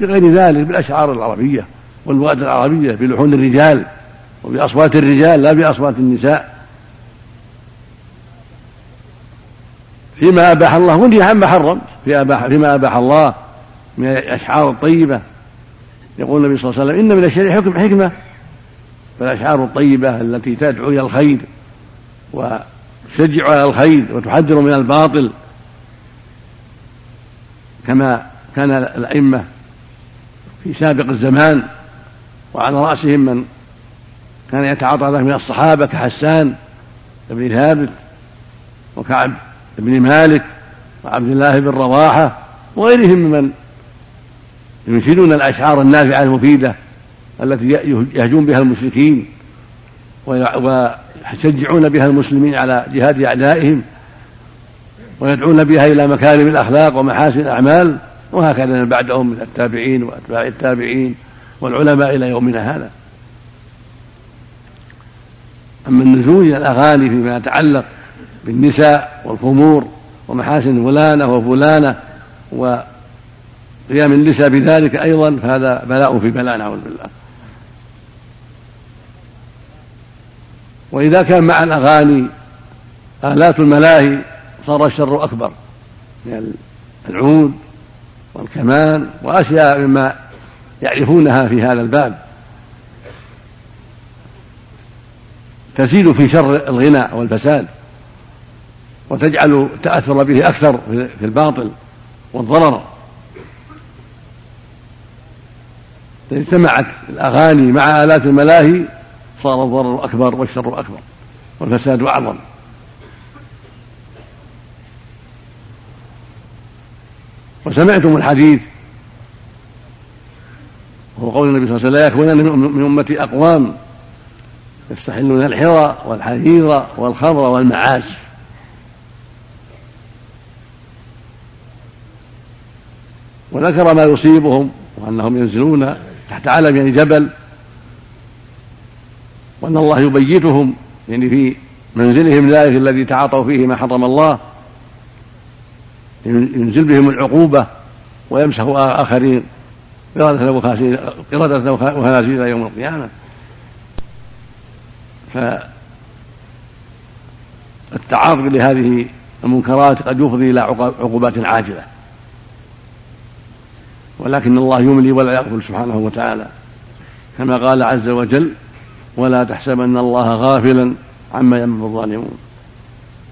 بغير ذلك بالأشعار العربية واللغة العربية بلحون الرجال وبأصوات الرجال لا بأصوات النساء. فيما أباح الله ونهي عما حرم في أباح فيما أباح الله من الأشعار الطيبة. يقول النبي صلى الله عليه وسلم إن من الشرع حكم حكمة. فالأشعار الطيبة التي تدعو إلى الخير وتشجع على الخير وتحذر من الباطل. كما كان الأئمة في سابق الزمان وعلى رأسهم من كان يتعاطى ذلك من الصحابة كحسان بن ثابت وكعب بن مالك وعبد الله بن رواحة وغيرهم ممن ينشدون الأشعار النافعة المفيدة التي يهجون بها المشركين ويشجعون بها المسلمين على جهاد أعدائهم ويدعون بها إلى مكارم الأخلاق ومحاسن الأعمال وهكذا من بعدهم من التابعين وأتباع التابعين والعلماء إلى يومنا هذا. أما النزول إلى الأغاني فيما يتعلق بالنساء والخمور ومحاسن فلانة وفلانة وقيام النساء بذلك أيضا فهذا بلاء في بلاء نعوذ بالله. وإذا كان مع الأغاني آلات الملاهي صار الشر أكبر من العود والكمان وأشياء مما يعرفونها في هذا الباب. تزيد في شر الغنى والفساد وتجعل التأثر به أكثر في الباطل والضرر. إذا اجتمعت الأغاني مع آلات الملاهي صار الضرر أكبر والشر أكبر والفساد أعظم. وسمعتم الحديث. وهو قول النبي صلى الله عليه وسلم لا يكونن من أمتي أقوام يستحلون الحرى والحرير والخمر والمعازف وذكر ما يصيبهم وأنهم ينزلون تحت علم يعني جبل. وأن الله يبيتهم يعني في منزلهم ذلك الذي تعاطوا فيه ما حرم الله. ينزل بهم العقوبة ويمسح آخرين قردة وخنازير يوم القيامة. فالتعاطي لهذه المنكرات قد يفضي إلى عقوبات عاجلة. ولكن الله يملي ولا يغفل سبحانه وتعالى. كما قال عز وجل ولا تحسبن الله غافلا عما يمن الظالمون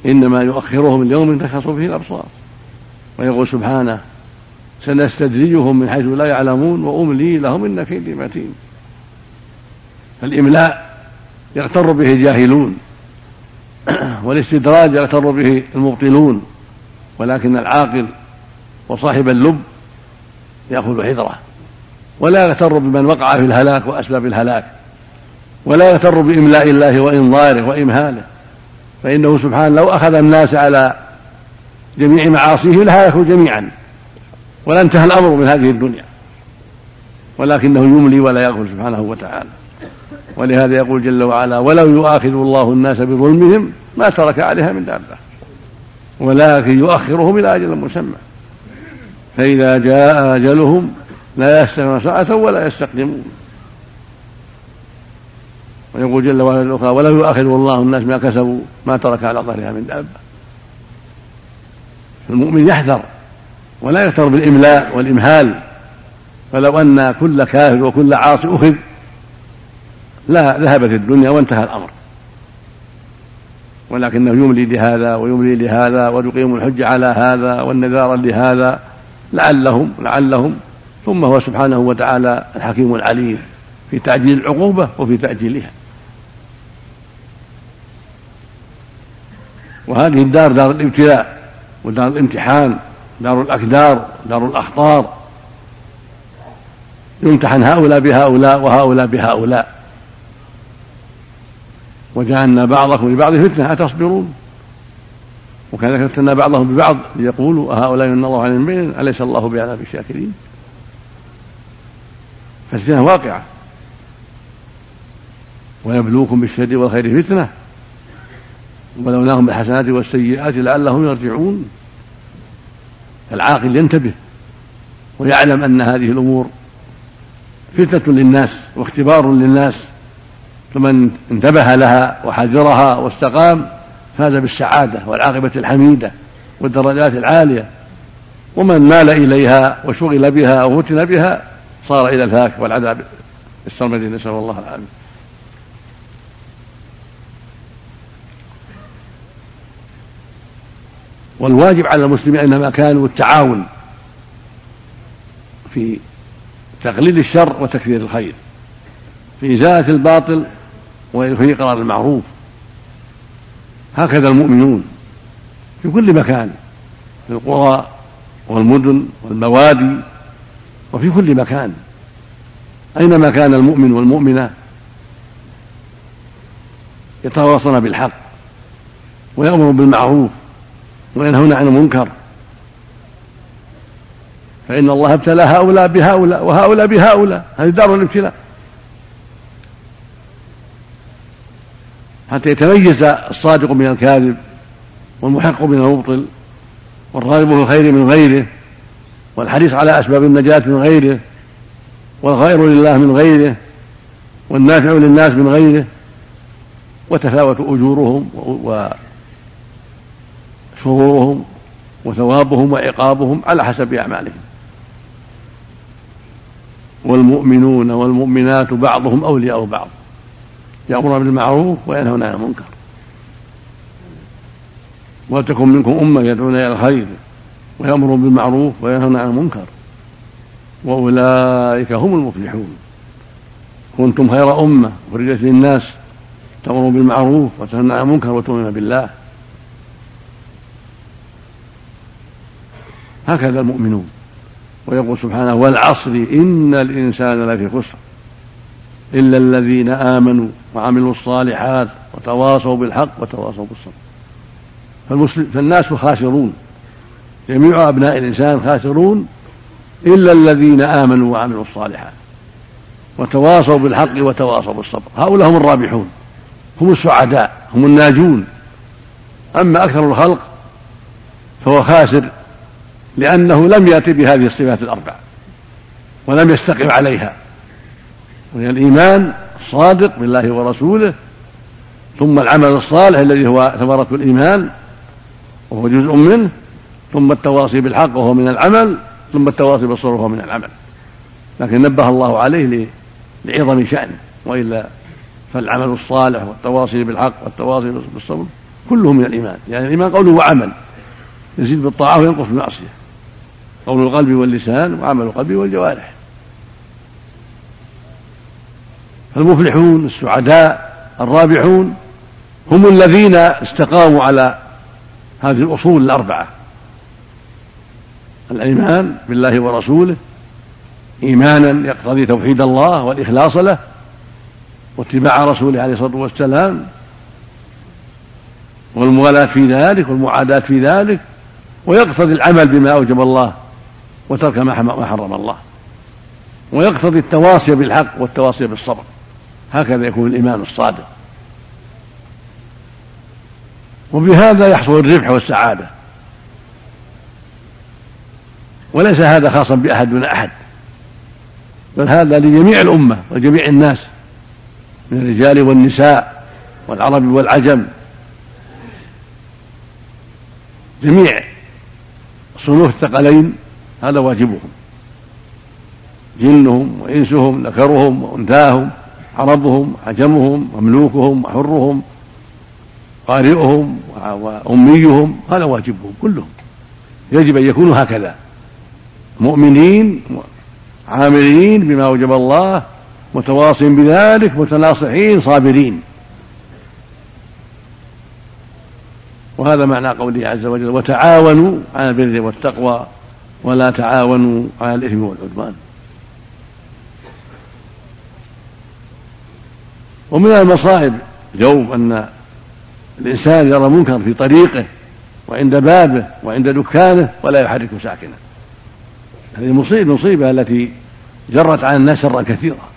إنما يؤخرهم ليوم تشخص فيه الأبصار. ويقول سبحانه سنستدرجهم من حيث لا يعلمون وأملي لهم إن كيدي متين. فالإملاء يغتر به الجاهلون والاستدراج يغتر به المبطلون ولكن العاقل وصاحب اللب يأخذ حذره. ولا يغتر بمن وقع في الهلاك وأسباب الهلاك ولا يغتر بإملاء الله وإنظاره وإمهاله فإنه سبحانه لو أخذ الناس على جميع معاصيه لهلكوا جميعا. ولا انتهى الأمر من هذه الدنيا. ولكنه يملي ولا يغفل سبحانه وتعالى. ولهذا يقول جل وعلا ولو يؤاخذ الله الناس بظلمهم ما ترك عليها من دابة. ولكن يؤخرهم إلى أجل مسمى. فإذا جاء أجلهم لا يستغنون ساعة ولا يستقدمون. ويقول جل وعلا الأخرى ولا يؤاخذ الله الناس ما كسبوا ما ترك على ظهرها من دابة. المؤمن يحذر ولا يغتر بالإملاء والإمهال فلو أن كل كافر وكل عاصي أخذ لا ذهبت الدنيا وانتهى الأمر. ولكنه يملي لهذا ويملي لهذا ويقيم الحج على هذا والنذار لهذا لعلهم لعلهم. ثم هو سبحانه وتعالى الحكيم العليم في تعجيل العقوبة وفي تأجيلها. وهذه الدار دار الابتلاء. ودار الامتحان دار الأكدار دار الأخطار. يمتحن هؤلاء بهؤلاء وهؤلاء بهؤلاء. وجعلنا بعضكم لبعض فتنة أتصبرون؟ وكذلك فتنا بعضهم ببعض ليقولوا أهؤلاء من الله عليهم بين أليس الله بعذاب الشاكرين؟ فالفتنة واقعة. ويبلوكم بالشر والخير فتنة. وبلوناهم بالحسنات والسيئات لعلهم يرجعون. العاقل ينتبه ويعلم أن هذه الأمور فتنة للناس واختبار للناس. فمن انتبه لها وحذرها واستقام فاز بالسعادة والعاقبة الحميدة والدرجات العالية. ومن مال إليها وشغل بها أو فتن بها صار إلى الهاك والعذاب. السرمدي نسأل الله العافية. والواجب على المسلمين أينما كانوا التعاون في تقليل الشر وتكثير الخير في إزالة الباطل وفي إقرار المعروف. هكذا المؤمنون في كل مكان في القرى والمدن والبوادي وفي كل مكان. أينما كان المؤمن والمؤمنة يتواصون بالحق ويأمرون بالمعروف وينهون عن المنكر. فإن الله ابتلى هؤلاء بهؤلاء وهؤلاء بهؤلاء. هذه دار الابتلاء. حتى يتميز الصادق من الكاذب والمحق من المبطل والراغب في الخير من غيره والحريص على أسباب النجاة من غيره والغير لله من غيره والنافع للناس من غيره وتفاوت أجورهم وشرورهم وثوابهم وعقابهم على حسب أعمالهم. والمؤمنون والمؤمنات بعضهم أولياء بعض. يأمرون بالمعروف وينهون عن المنكر. ولتكن منكم أمة يدعون إلى الخير ويأمرون بالمعروف وينهون عن المنكر. وأولئك هم المفلحون. كنتم خير أمة أخرجت للناس تأمرون بالمعروف وتنهون عن المنكر وتؤمنون بالله. هكذا المؤمنون. ويقول سبحانه والعصر إن الإنسان لفي خسر. إلا الذين آمنوا وعملوا الصالحات وتواصوا بالحق وتواصوا بالصبر. فالمسلم فالناس خاسرون. جميع أبناء الإنسان خاسرون. إلا الذين آمنوا وعملوا الصالحات وتواصوا بالحق وتواصوا بالصبر. هؤلاء هم الرابحون. هم السعداء. هم الناجون. أما أكثر الخلق فهو خاسر. لأنه لم يأتي بهذه الصفات الأربع ولم يستقم عليها. وهي الإيمان الصادق بالله ورسوله ثم العمل الصالح الذي هو ثمرة الإيمان وهو جزء منه ثم التواصي بالحق وهو من العمل ثم التواصي بالصبر وهو من العمل. لكن نبه الله عليه لعظم شأنه وإلا فالعمل الصالح والتواصي بالحق والتواصي بالصبر كله من الإيمان. يعني الإيمان قول وعمل يزيد بالطاعة وينقص بالمعصية. قول القلب واللسان وعمل القلب والجوارح. فالمفلحون السعداء الرابحون هم الذين استقاموا على هذه الأصول الأربعة. الإيمان بالله ورسوله إيمانا يقتضي توحيد الله والإخلاص له واتباع رسوله عليه الصلاة والسلام والموالاة في ذلك والمعاداة في ذلك ويقتضي العمل بما أوجب الله. وترك ما حرم الله. ويقتضي التواصي بالحق والتواصي بالصبر. هكذا يكون الإيمان الصادق. وبهذا يحصل الربح والسعادة. وليس هذا خاصا بأحد دون أحد. بل هذا لجميع الأمة وجميع الناس. من الرجال والنساء والعرب والعجم. جميع صنوف الثقلين هذا واجبهم. جنهم وإنسهم ذكرهم وأنثاهم عربهم عجمهم مملوكهم وحرهم قارئهم وأميهم هذا واجبهم كلهم. يجب أن يكونوا هكذا. مؤمنين عاملين بما وجب الله متواصين بذلك متناصحين صابرين. وهذا معنى قوله عز وجل وتعاونوا على البر والتقوى ولا تعاونوا على الإثم والعدوان. ومن المصائب اليوم أن الإنسان يرى منكر في طريقه وعند بابه وعند دكانه ولا يحرك ساكنه هذه المصيبة التي جرت على الناس شرا كثيرا.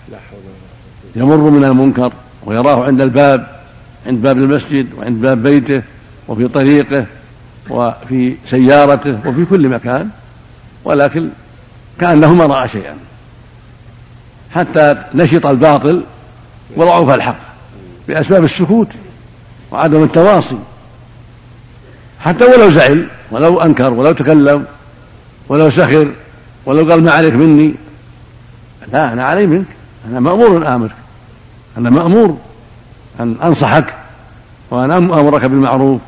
يمر من المنكر ويراه عند الباب عند باب المسجد وعند باب بيته وفي طريقه وفي سيارته وفي كل مكان. ولكن كأنه ما رأى شيئا. حتى نشط الباطل وضعف الحق بأسباب السكوت وعدم التواصي. حتى ولو زعل ولو أنكر ولو تكلم ولو سخر ولو قال ما عليك مني. لا أنا علي منك. أنا مأمور أن آمرك. أنا مأمور أن أنصحك وأن أمرك بالمعروف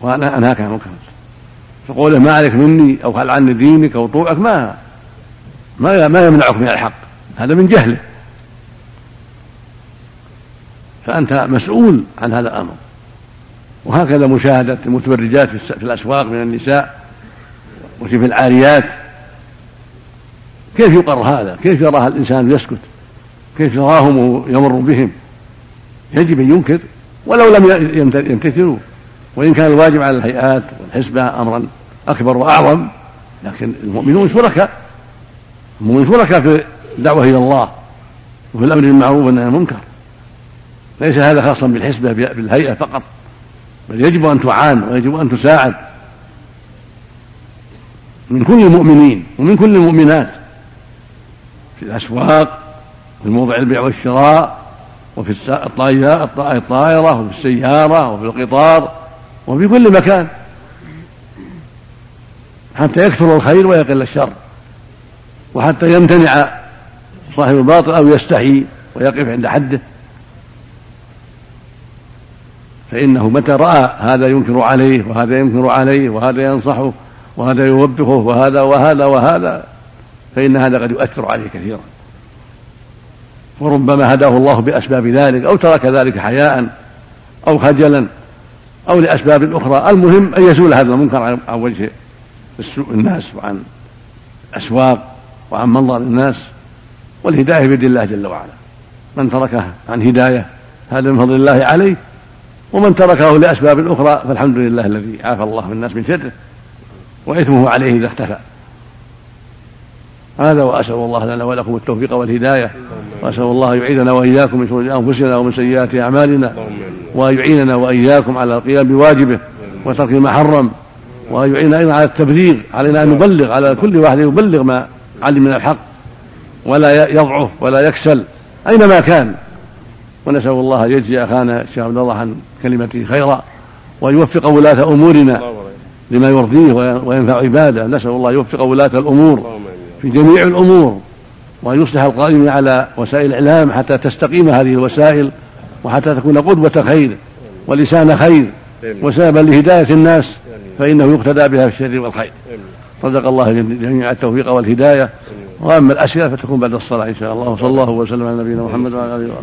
وأن أنهاك عن المنكر. فقوله ما عليك مني أو خل عني دينك أو طوعك ما ما ما يمنعك من الحق. هذا من جهله. فأنت مسؤول عن هذا الأمر. وهكذا مشاهدة المتبرجات في الأسواق من النساء وفي العاريات. كيف يقر هذا؟ كيف يراها الإنسان يسكت؟ كيف يراهم يمر بهم؟ يجب أن ينكر ولو لم يمتثلوا. وإن كان الواجب على الهيئات والحسبة أمرا أكبر وأعظم لكن المؤمنون شركاء. المؤمنون شركاء في الدعوة إلى الله وفي الأمر بالمعروف والنهي عن المنكر. ليس هذا خاصا بالحسبة بالهيئة فقط بل يجب أن تعان ويجب أن تساعد. من كل المؤمنين ومن كل المؤمنات في الأسواق في موضع البيع والشراء وفي الطائرة وفي السيارة وفي القطار وفي كل مكان. حتى يكثر الخير ويقل الشر. وحتى يمتنع صاحب الباطل أو يستحي ويقف عند حده. فإنه متى رأى هذا ينكر عليه وهذا ينكر عليه وهذا ينصحه وهذا يوبخه وهذا وهذا وهذا فإن هذا قد يؤثر عليه كثيرا. وربما هداه الله بأسباب ذلك أو ترك ذلك حياء أو خجلا أو لأسباب أخرى. المهم أن يزول هذا المنكر عن وجه الناس وعن الأسواق وعن منظر الناس والهداية بيد الله جل وعلا. من تركه عن هداية هذا من فضل الله عليه ومن تركه لأسباب أخرى فالحمد لله الذي عافى الله الناس من شره وإثمه عليه إذا اختفى. هذا وأسأل الله لنا ولكم التوفيق والهداية. وأسأل الله يعيذنا وإياكم من شرور أنفسنا ومن سيئات أعمالنا. وأن يعيننا وإياكم على القيام بواجبه وترك ما حرم. وأن يعيننا أيضا على التبليغ. علينا أن نبلغ. على كل واحد يبلغ ما علم من الحق. ولا يضعف ولا يكسل. أينما كان. ونسأل الله أن يجزي أخانا الشيخ عبد الله عن كلمته خيرا. وأن يوفق ولاة أمورنا لما يرضيه وينفع عباده. نسأل الله يوفق ولاة الأمور. في جميع الأمور وأن يصلح القائمين على وسائل الإعلام حتى تستقيم هذه الوسائل وحتى تكون قدوة خير ولسان خير وسببا لهداية الناس فإنه يقتدى بها في الشر والخير. صدق الله جميع التوفيق والهداية. وأما الأسئلة فتكون بعد الصلاة إن شاء الله. وصلى الله وسلم على نبينا محمد وعلى آله وصحبه.